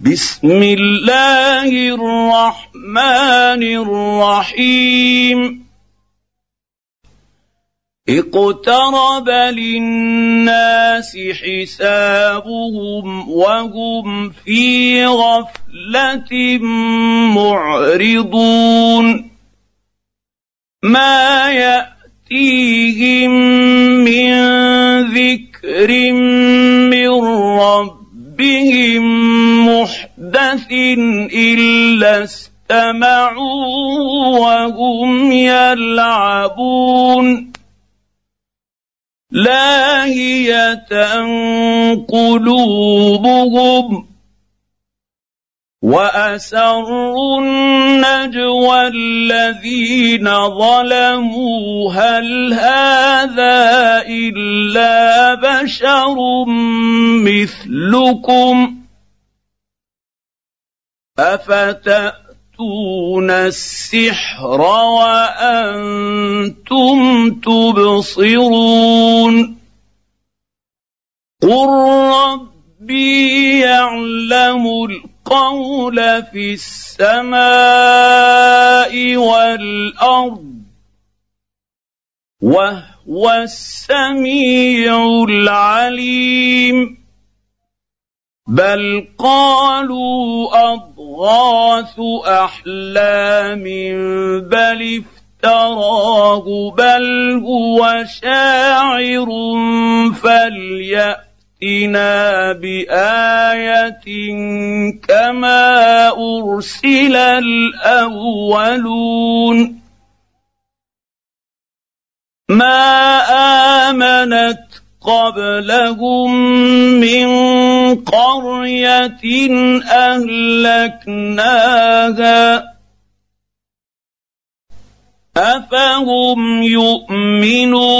بسم الله الرحمن الرحيم. اقترب للناس حسابهم وهم في غفلة معرضون. ما يأتيهم من ذكر من ربهم محدث الا استمعوا وهم يلعبون لاهيه قلوبهم وأسروا النجوى الذين ظلموا. هل هذا إلا بشر مثلكم؟ أفتأتون السحر وأنتم تبصرون؟ قل ربي يعلم القول في السماء والأرض وهو السميع العليم. بل قالوا أضغاث أحلام بل افتراه بل هو شاعر فلياتنا بايه كما ارسل الاولون ما امنت قبلهم من قريه اهلكناها افهم يؤمنون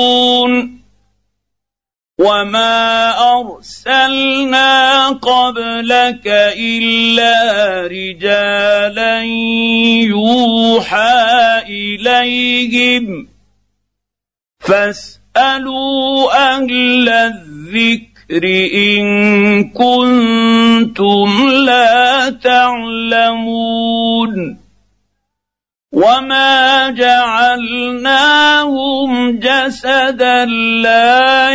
وما ارسلنا قبلك الا رجالا يوحى اليهم فاسالوا أهل الذكر ان كنتم لا تعلمون وما جعلناهم جسدا لا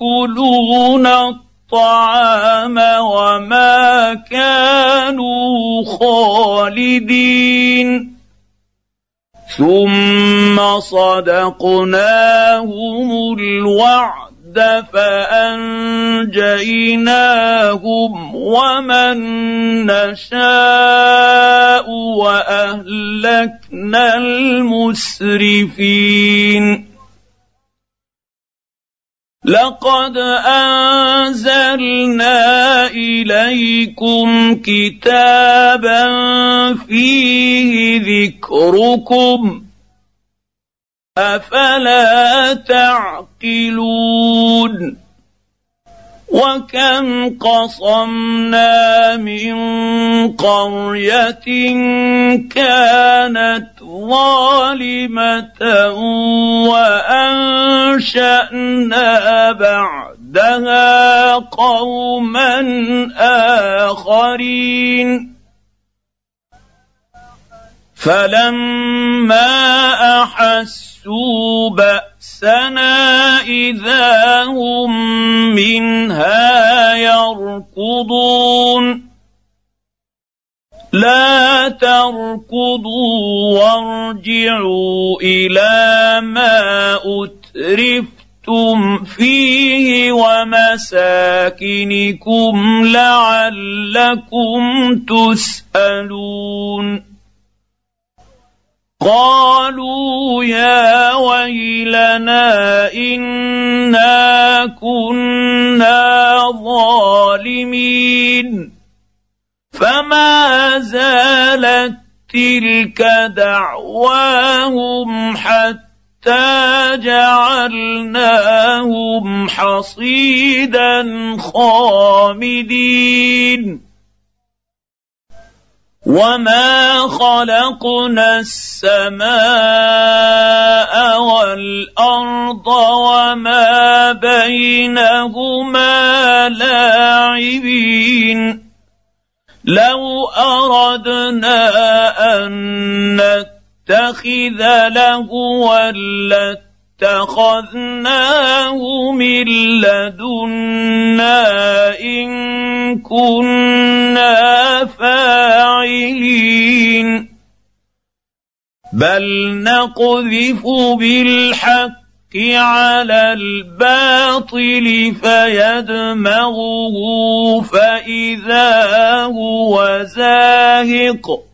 يأكلون الطعام وما كانوا خالدين. ثم صدقناهم الوعد فأنجيناهم ومن نشاء وأهلكنا المسرفين. لقد أنزلنا إليكم كتابا فيه ذكركم. أفلا تعقلون؟ وكم قصمنا من قريه كانت ظالمه وانشانا بعدها قوما اخرين فلما احسوا باسنا اذا هم منها يركضون لا تركضوا وارجعوا إلى ما اترفتم فيه ومساكنكم لعلكم تسالون قالوا يا ويلنا إنا كنا ظالمين. فما زالت تلك دعواهم حتى جعلناهم حصيدا خامدين. وما خلقنا السماء والارض وما بينهما لاعبين لو اردنا ان نتخذ لهوا لاتخذناه من لدنا إن كنا فاعلين. بل نقذف بالحق على الباطل فيدمغه فإذا هو زاهق.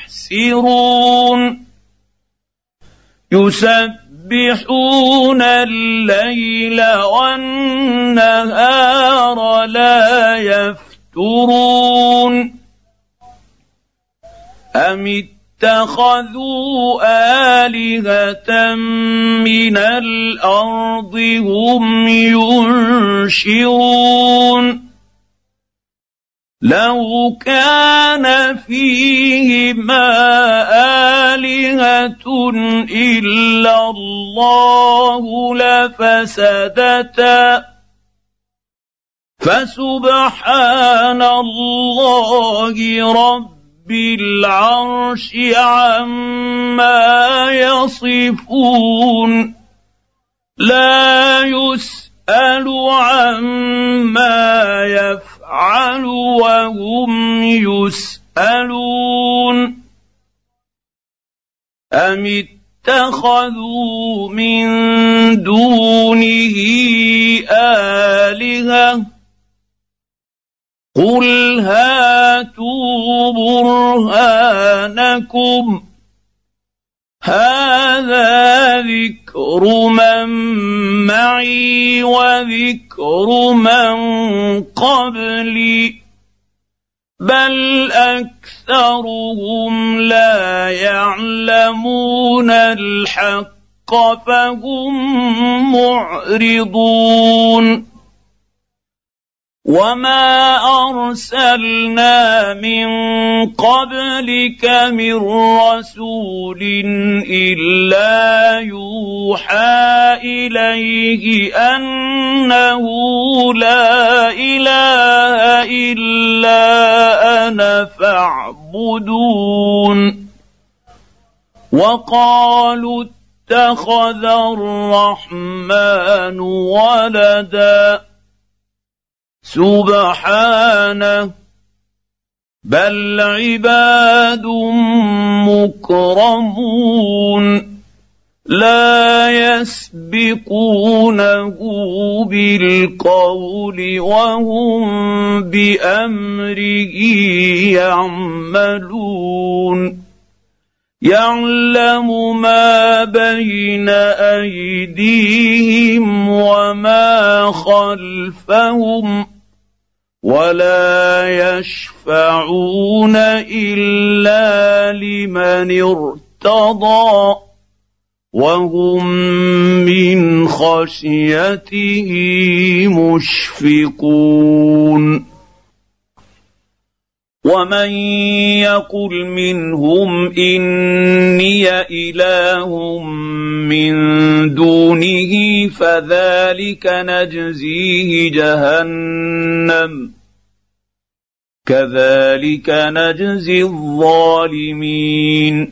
يستحسرون يسبحون الليل والنهار لا يفترون. أم اتخذوا آلهة من الأرض هم ينشرون؟ لو كان فيهما الهه الا الله لفسدتا فسبحان الله رب بالعرش عما يصفون لا يسال عما يفعل وهم يسألون. أم اتخذوا من دونه آلهة؟ قل هاتوا برهانكم. هذا ذكر من معي وذكر من قبلي. بل أكثرهم لا يعلمون الحق فهم معرضون. وما ارسلنا من قبلك من رسول الا يوحى اليه انه لا اله الا أنا فاعبدون وقالوا اتخذ الرحمن ولدا سبحانه بل عباد مكرمون لا يسبقونه بالقول وهم بأمره يعملون. يعلم ما بين أيديهم وما خلفهم. ولا يشفعون الا لمن ارتضى وهم من خشيته مشفقون ومن يقل منهم اني اله من دونه فذلك نجزيه جهنم كذلك نجزي الظالمين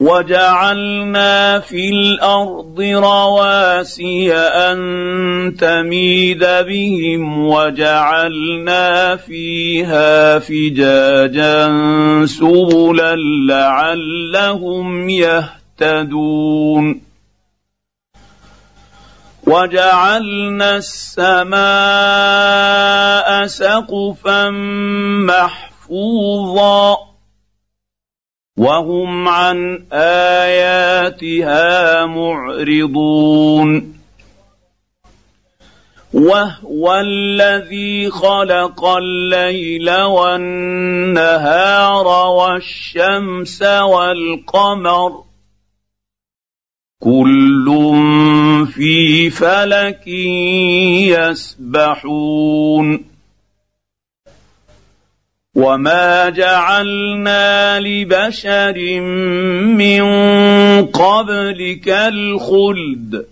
وجعلنا في الأرض رواسي ان تميد بهم وجعلنا فيها فجاجا سبلا لعلهم يهتدون وجعلنا السماء سقفا محفوظا وهم عن آياتها معرضون. وهو الذي خلق الليل والنهار والشمس والقمر. كل في فلك يسبحون. وما جعلنا لبشر من قبلك الخلد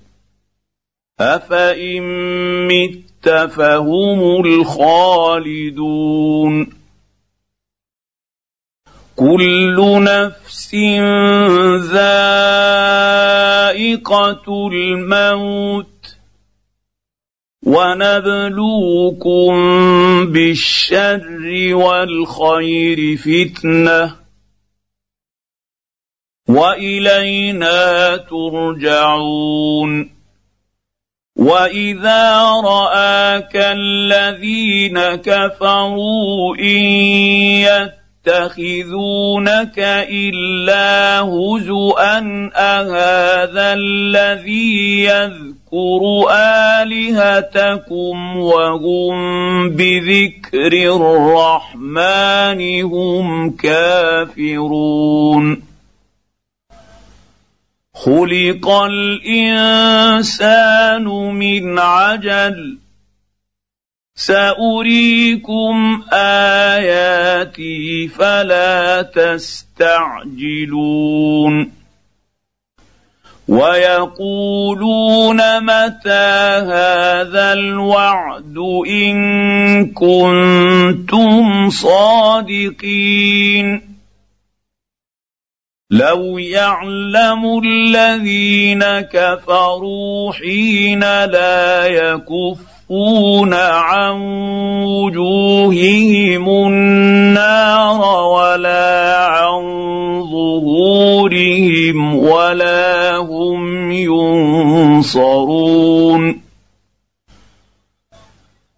افان مت فهم الخالدون كل نفس ذائقه الموت ونبلوكم بالشر والخير فتنة وإلينا ترجعون وإذا رآك الذين كفروا إن يتخذونك إلا هزءا أهذا الذي يذكر آلهتكم وهم بذكر الرحمن هم كافرون. خلق الإنسان من عجل. سأريكم آياتي فلا تستعجلون. ويقولون متى هذا الوعد إن كنتم صادقين؟ لو يعلم الذين كفروا حين لا يكف يكفون عن وجوههم النار ولا عن ظهورهم ولا هم ينصرون.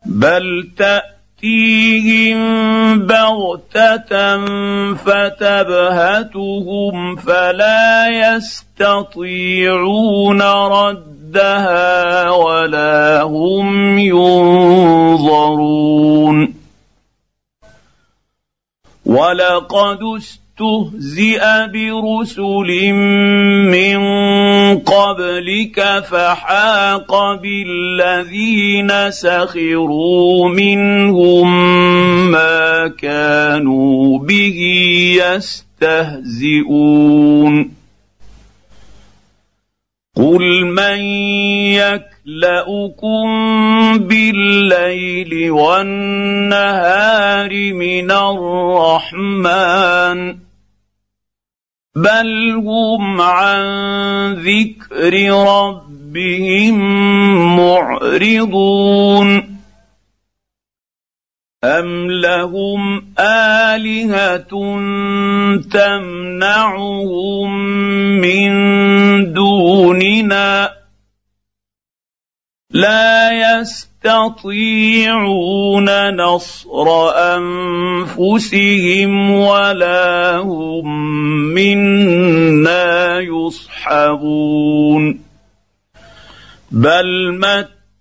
بل تأتيهم بغتة فتبهتهم فلا يستطيعون رد ردها ولا هم ينظرون. ولقد استهزئ برسل من قبلك فحاق بالذين سخروا منهم ما كانوا به يستهزئون. قل من يكلاكم بالليل والنهار من الرحمن بل هم عن ذكر ربهم معرضون أم لهم آلهة تمنعهم من دوننا لا يستطيعون نصر أنفسهم ولا هم منا يصحبون بل مت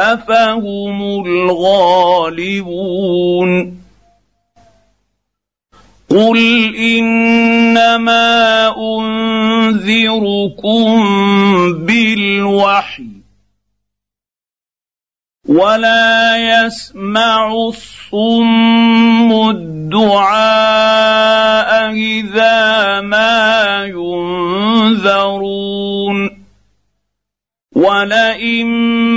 أفهم الغالبون قل إنما أنذركم بالوحي ولا يسمع الصم الدعاء إذا ما ينذرون ولئن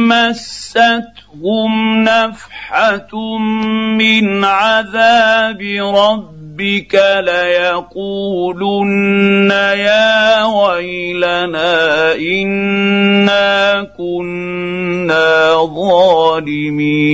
مستهم نفحه من عذاب ربك ليقولن يا ويلنا انا كنا ظالمين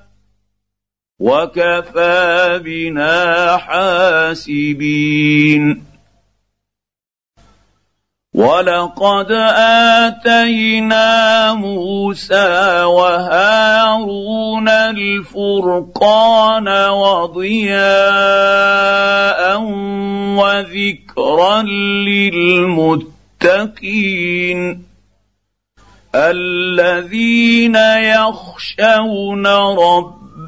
وكفى بنا حاسبين. ولقد آتينا موسى وهارون الفرقان وضياء وذكرا للمتقين الذين يخشون ربهم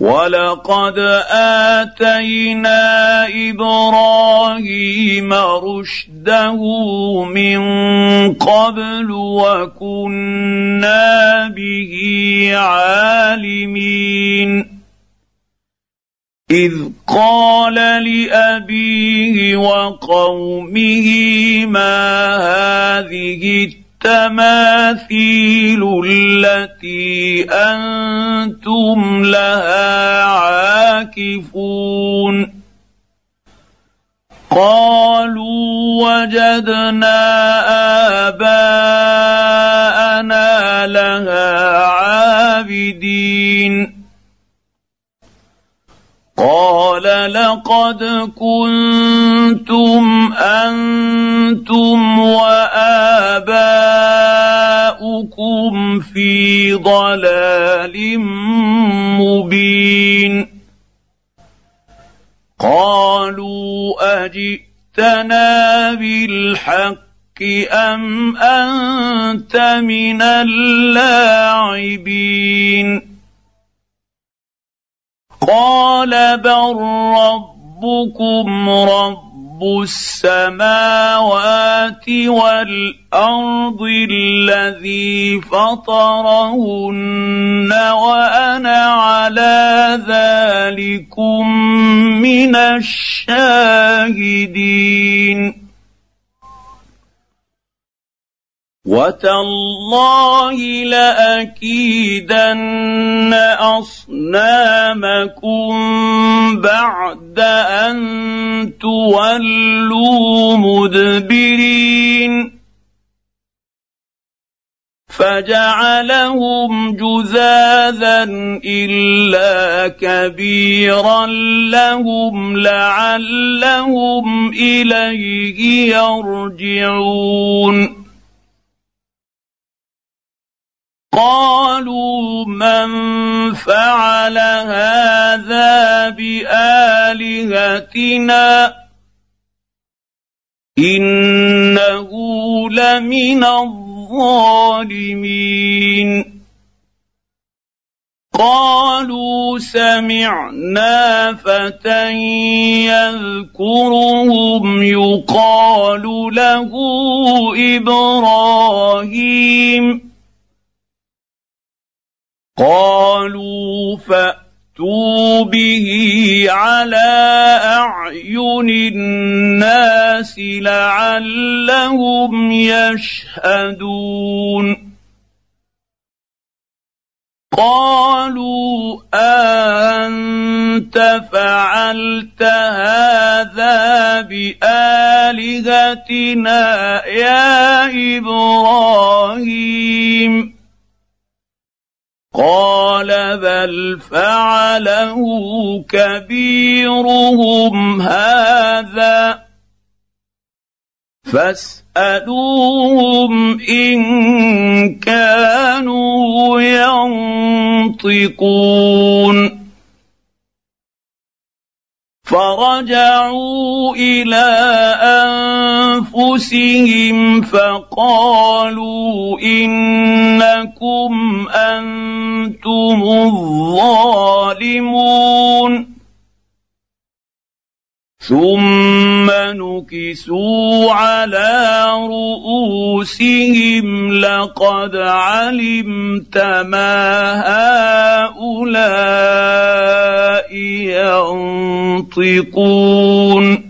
ولقد اتينا إبراهيم رشده من قبل وكنا به عالمين اذ قال لابيه وقومه ما هذه التماثيل التي أنتم لها عاكفون. قالوا وجدنا آباءنا لها عابدين. قال لقد كنتم أنتم وآباؤكم في ضلال مبين. قالوا أجئتنا بالحق أم أنت من اللاعبين؟ قال بل ربكم رب السماوات والارض الذي فطرهن وأنا على ذلكم من الشاهدين وتالله لاكيدن اصنامكم بعد ان تولوا مدبرين فجعلهم جذاذا الا كبيرا لهم لعلهم اليه يرجعون قالوا من فعل هذا بآلهتنا إنه لمن الظالمين. قالوا سمعنا فتى يذكرهم يقال له إبراهيم. قالوا فات فأتوا به على أعين الناس لعلهم يشهدون. قالوا أنت فعلت هذا بآلهتنا يا إبراهيم؟ قال بل فعله كبيرهم هذا. فاسألوهم إن كانوا ينطقون. فرجعوا إلى أنفسهم فقالوا إنكم أنتم الظالمون. ثم نكسوا على رؤوسهم لقد علمت ما هؤلاء ينطقون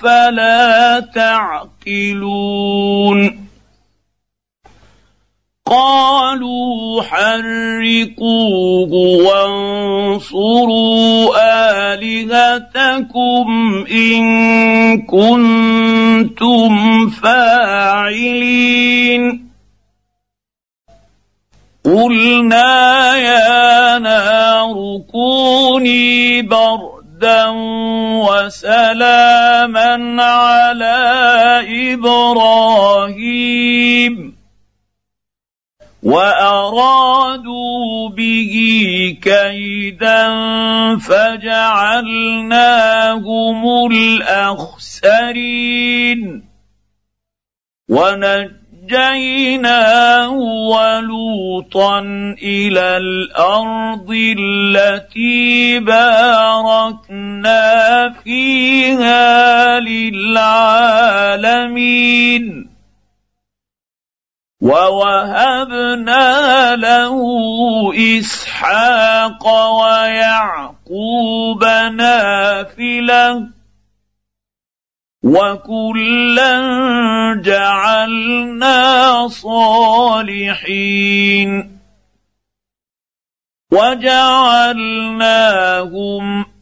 افلا تعقلون قالوا حرقوه وانصروا آلهتكم إن كنتم فاعلين قلنا يا نار كوني بردا هدى وسلاما على إبراهيم وارادوا به كيدا فجعلناهم الاخسرين ونجد ونجيناه ولوطا إلى الأرض التي باركنا فيها للعالمين. ووهبنا له إسحاق ويعقوب نافلة وكلا جعلنا صالحين وجعلناهم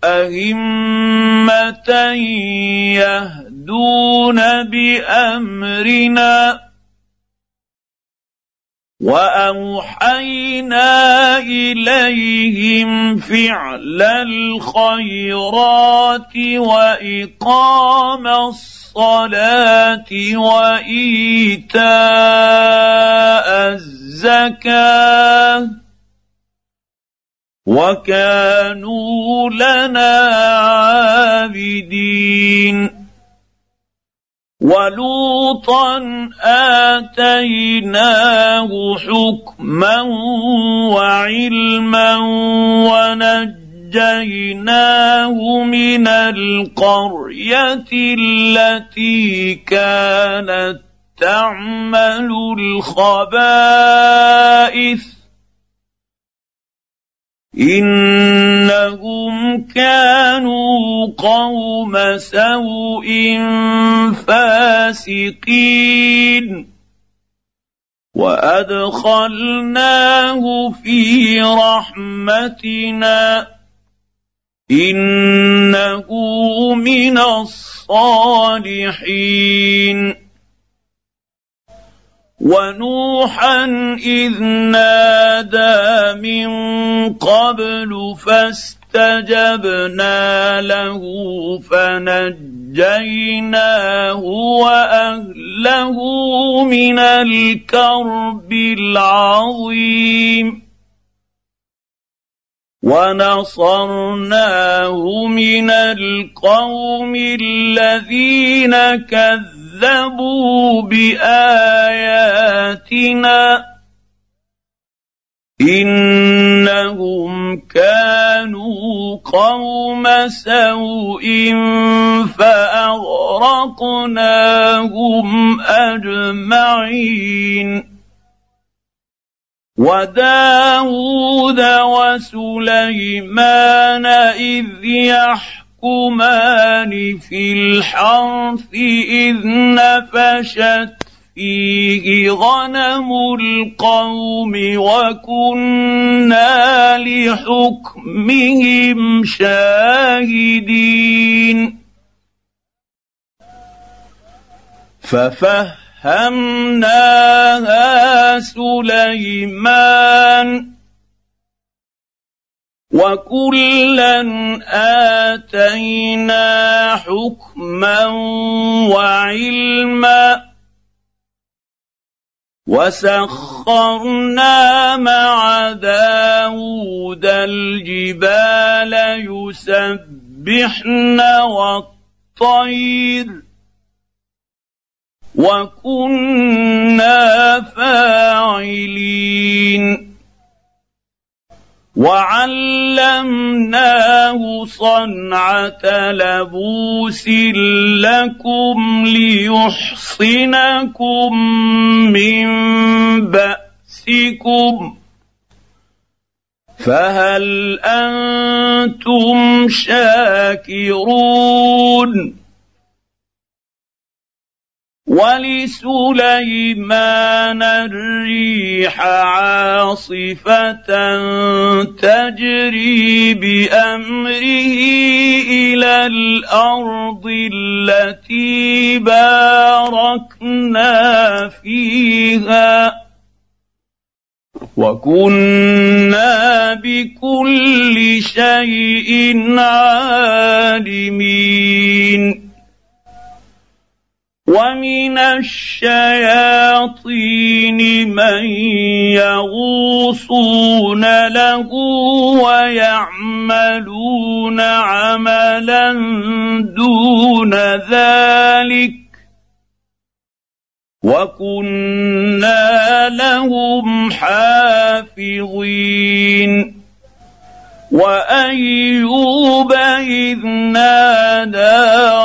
ائمه يهدون بامرنا وأوحينا إليهم فعل الخيرات وإقام الصلاة وإيتاء الزكاة وكانوا لنا عابدين. ولوطا آتيناه حكما وعلما ونجيناه من القرية التي كانت تعمل الخبائث. كانوا قوم سوء فاسقين. وأدخلناه في رحمتنا. إنه من الصالحين. ونوحا إذ نادى من قبل فاستجبنا له فنجيناه وأهله من الكرب العظيم. ونصرناه من القوم الذين كذبوا بآياتنا. انهم كانوا قوم سوء فاغرقناهم اجمعين وداود وسليمان اذ يحكمان في الحرث اذ نفشت فيه غنم القوم وكنا لحكمهم شاهدين ففهم ففهمناها سليمان وكلا اتينا حكما وعلما وسخرنا مع داود الجبال يسبحن والطير وكنا فاعلين وعلمناه صنعه لبوس لكم ليحصنكم من باسكم فهل أنتم شاكرون ولسليمان الريح عاصفة تجري بأمره إلى الأرض التي باركنا فيها. وكنا بكل شيء عالمين. ومن الشياطين من يغوصون له ويعملون عملا دون ذلك وكنا لهم حافظين وايوب اذ نادى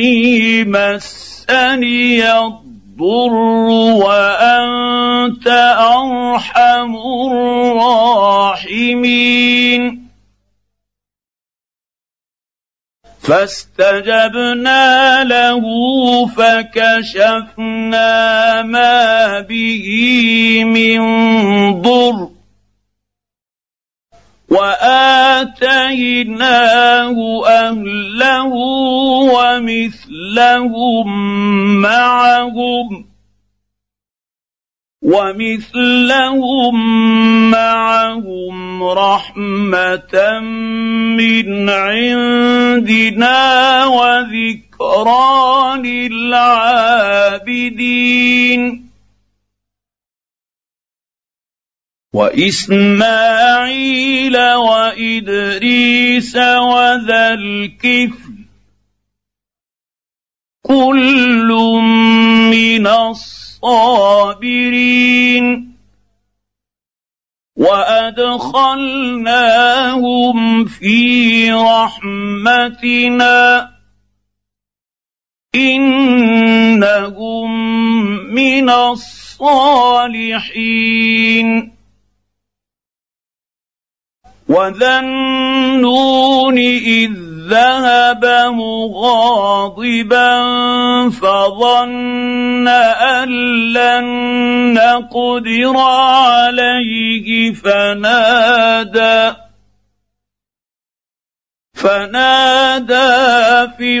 اني مسني الضر وأنت أرحم الراحمين. فاستجبنا له فكشفنا ما به من ضر. وآتيناه أهله ومثلهم معهم ومثلهم معهم رحمة من عندنا وذكرى للعابدين وإسماعيل وإدريس وذا الكفل كل من الصابرين وأدخلناهم في رحمتنا إنهم من الصالحين. وذا النون اذ ذهب مغاضبا فظن ان لن نقدر عليه فنادى فنادى في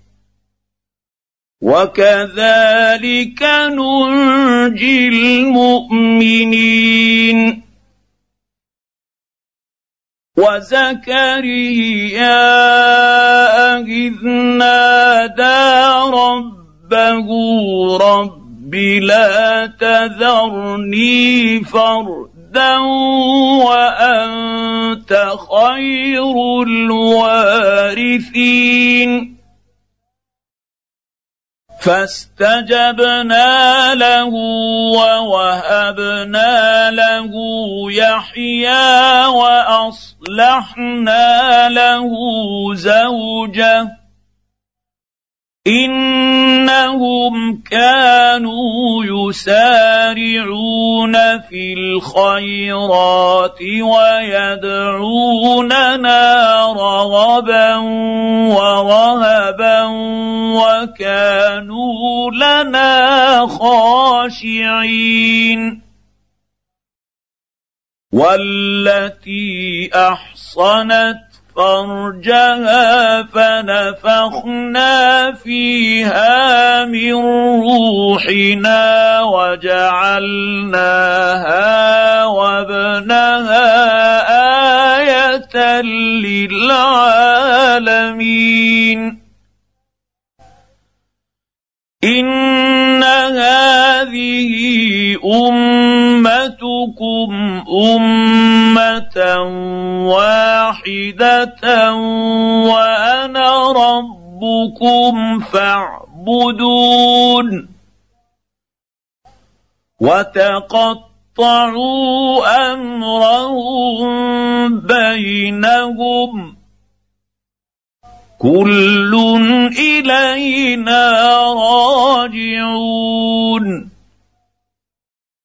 وكذلك ننجي المؤمنين وزكريا اذ نادى ربه رب لا تذرني فردا وانت خير الوارثين فاستجبنا له ووهبنا له يحيى وأصلحنا له زوجه انهم كانوا يسارعون في الخيرات ويدعوننا رغبا ورهبا وكانوا لنا خاشعين والتي احصنت فرجها فنفخنا فيها من روحنا وجعلناها وابنها آية للعالمين. ان هذه امتكم امه واحدة وأنا ربكم فاعبدون وتقطعوا امرهم بينهم كل الينا راجعون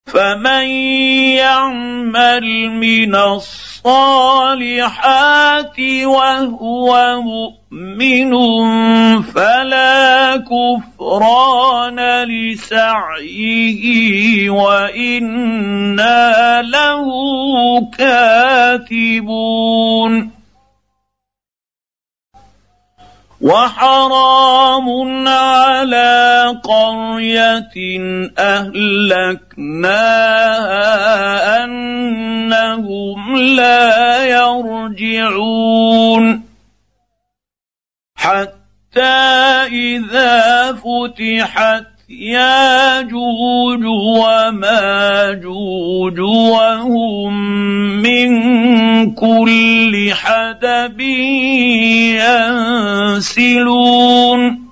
فمن يعمل من الصالحات وهو مؤمن فلا كفران لسعيه وأنا له كاتبون وحرام على قرية أهلكناها أنهم لا يرجعون. حتى إذا فتحت ياجوج وماجوج وهم من كل حدب ينسلون.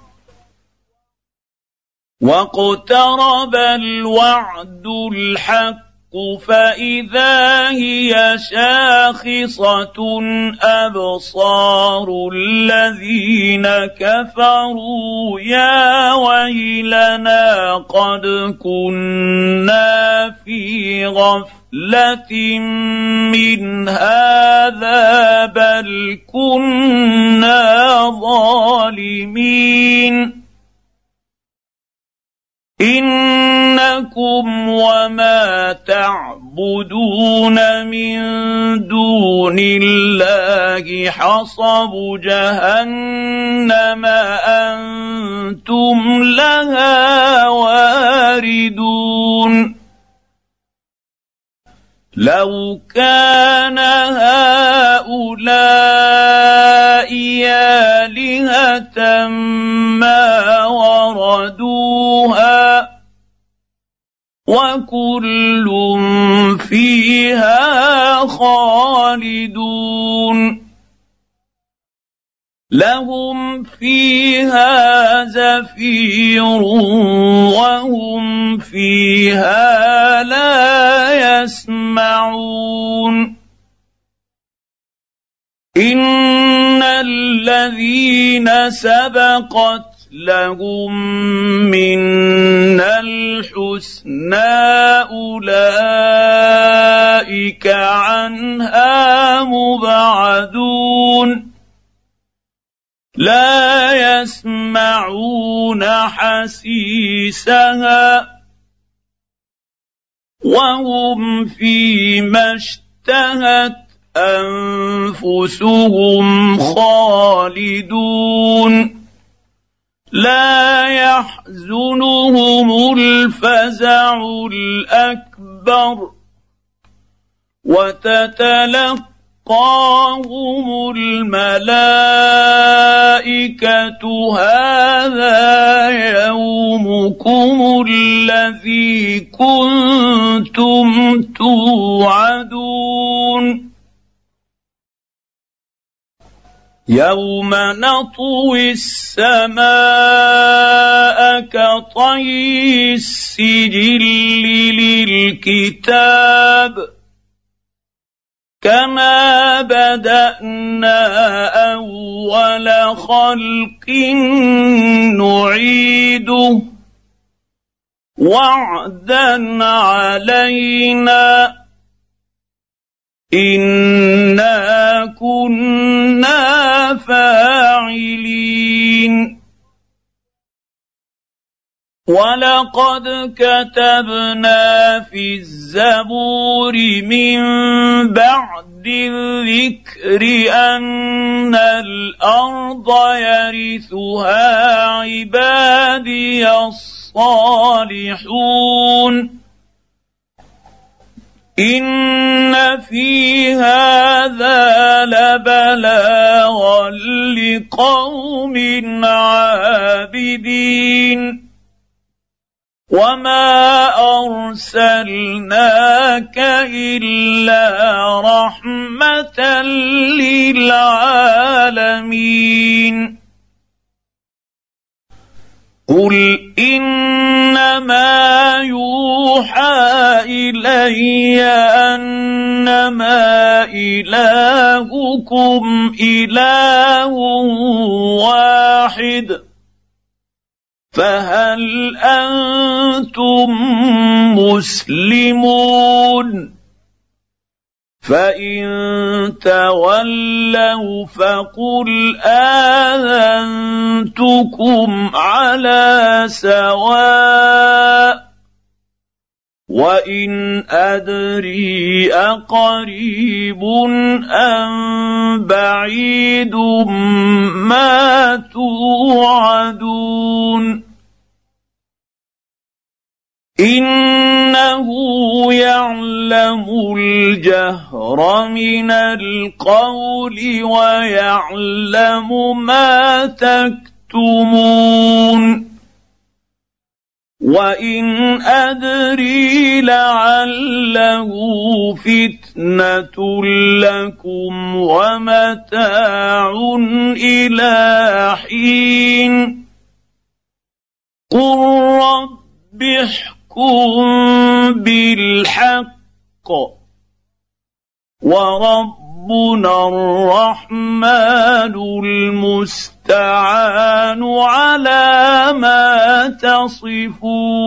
واقترب الوعد الحق فاذا هي شاخصه ابصار الذين كفروا يا ويلنا قد كنا في غفله من هذا بل كنا ظالمين إنكم وما تعبدون من دون الله حصب جهنم أنتم لها واردون. لو كان هؤلاء آلهة ما وردوها وكل فيها خالدون لهم فيها زفير وهم فيها لا يسمعون ان الذين سبقت لهم منا الحسنى اولئك عنها مبعدون لا يسمعون حسيسها وهم فيما اشتهت انفسهم خالدون لا يحزنهم الفزع الأكبر وتتلقى وتلقاهم الملائكة هذا يومكم الذي كنتم توعدون يوم نطوي السماء كطي السجل للكتاب كما بدانا اول خلق نعيده وعدا علينا انا كنا فاعلين ولقد كتبنا في الزبور من بعد الذكر ان الأرض يرثها عبادي الصالحون ان في هذا لبلاغا لقوم عابدين وما ارسلناك الا رحمه للعالمين قل انما يوحى الي انما الهكم اله واحد فهل أنتم مسلمون فان تولوا فقل اذنتكم على سواء وان ادري اقريب ام بعيد ما توعدون إنه يعلم الجهر من القول ويعلم ما تكتمون. وإن أدري لعله فتنة لكم ومتاع إلى حين. قل رب احكم بالحق وربنا الرحمن المستعان على ما تصفون